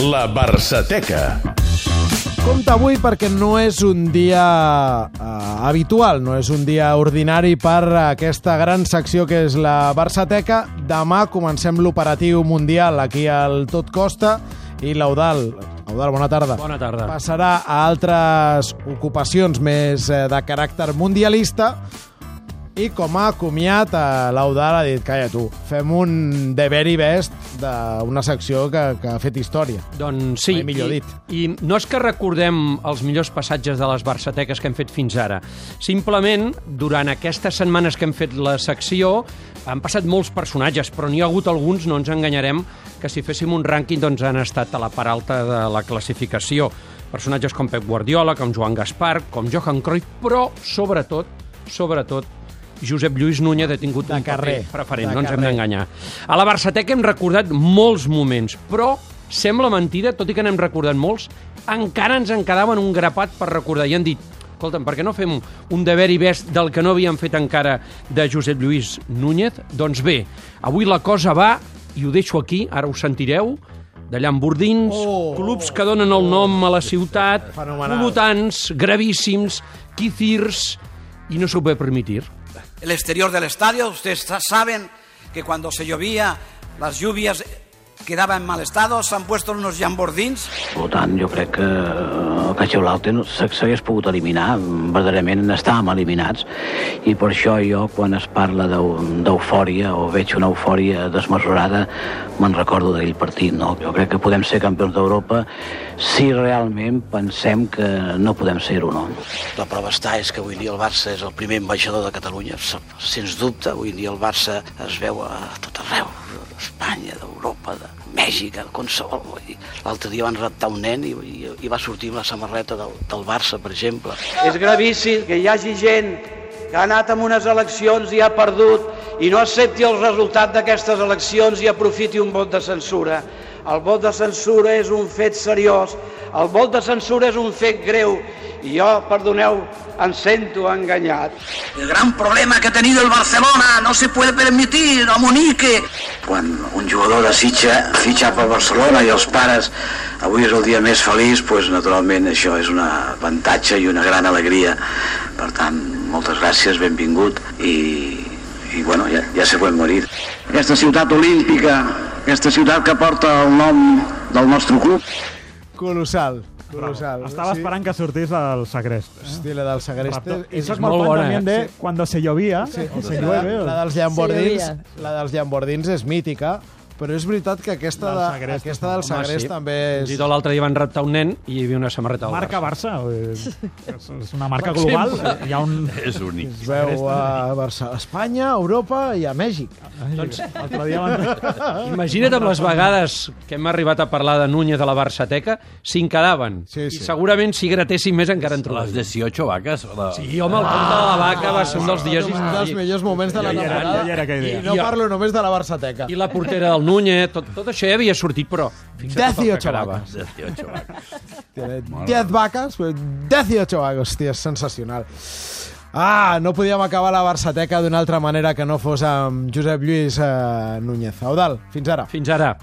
La Barçateca. Compte avui perquè no és un dia uh, habitual, no és un dia ordinari per aquesta gran secció que és la Barçateca. Demà comencem l'operatiu mundial aquí al Tot Costa i l'Eudal, Eudal, bona tarda. Bona tarda. Passarà a altres ocupacions més eh, de caràcter mundialista i com a comiat, eh, l'Eudal ha dit, calla tu, fem un de very best d'una secció que, que ha fet història. Doncs sí, Mai millor i, dit. i no és que recordem els millors passatges de les barçateques que hem fet fins ara. Simplement, durant aquestes setmanes que hem fet la secció, han passat molts personatges, però n'hi ha hagut alguns, no ens enganyarem, que si féssim un rànquing doncs han estat a la part alta de la classificació. Personatges com Pep Guardiola, com Joan Gaspar, com Johan Cruyff, però sobretot, sobretot, Josep Lluís Núñez ha tingut De un carrer, paper preferent, de no ens hem d'enganyar. A la Barçateca hem recordat molts moments, però sembla mentida, tot i que n'hem recordat molts, encara ens en quedaven un grapat per recordar. I han dit, escolta'm, per què no fem un deber i best del que no havíem fet encara de Josep Lluís Núñez? Doncs bé, avui la cosa va, i ho deixo aquí, ara ho sentireu, de llambordins, Oh! clubs que donen el nom a la ciutat, polutants, gravíssims, quizirs, i no s'ho pot permitir. El exterior del estadio. Ustedes sa- saben que cuando se llovía, las lluvias quedaban en mal estado. Se han puesto unos jambordins. Per tant, jo crec que el Caixa Blaute no- se- s'hagués pogut eliminar. Verdaderament estàvem eliminats. I per això jo, quan es parla d'eu- d'eufòria o veig una eufòria desmesurada, me'n recordo d'aquell partit. No? Jo crec que podem ser campions d'Europa si realment pensem que no podem ser-ho, no? La prova està és que avui dia el Barça és el primer ambaixador de Catalunya, sens dubte. Avui dia el Barça es veu a tot arreu, d'Espanya, d'Europa, de Mèxic, de qualsevol. L'altre dia van raptar un nen i, i, i va sortir amb la samarreta del, del Barça, per exemple. És gravíssim que hi hagi gent que ha anat a unes eleccions i ha perdut i no accepti el resultat d'aquestes eleccions i aprofiti un vot de censura. El vot de censura és un fet seriós, el vot de censura és un fet greu i jo, perdoneu, em sento enganyat. El gran problema que ha tenido el Barcelona no se puede permitir, a Monique. Quan un jugador desitja fitxar per Barcelona i els pares avui és el dia més feliç, doncs naturalment això és un avantatge i una gran alegria. Per tant, moltes gràcies, benvingut i, i bueno, ja, ja se pot morir. aquesta ciutat olímpica, aquesta ciutat que porta el nom del nostre club. Colossal, colossal. Estaba esperando que sortís el Sagrest. Hosti, la del Sagreste Raptor. és Eso es molt bona, también eh? de cuando se llovía o se llueve. la, la dels llambordins, Sí, la dels llambordins és mítica, però és veritat que aquesta, Del de, Sagrest, aquesta del Home, Sagrest sí. també Fins és... i tot l'altre dia van raptar un nen i hi havia una samarreta del Marca Barça. Barça. És és una marca global. Hi ha un... És únic. Es veu a Barça, a Espanya, a Europa i a Mèxic. Doncs, L'altre dia van... Imagina't amb les vegades que hem arribat a parlar de Núñez de la Barçateca, si en quedaven. Sí, sí. I segurament si gratéssim més encara en Les trobaríem. 18 vaques. La... Sí, home, el conte de la vaca va ser un dels dies un dels millors moments de la temporada. I no parlo només de la Barçateca. I la portera del Núñez, tot, tot això ja havia sortit, però fixa't tot el 18 que quedava. vaques. 18 vaques. Tiene 10 vacas, pues 18 vacas. Hòstia, és sensacional. Ah, no podíem acabar la Barçateca d'una altra manera que no fos amb Josep Lluís eh, Núñez. Eudal, fins ara. Fins ara.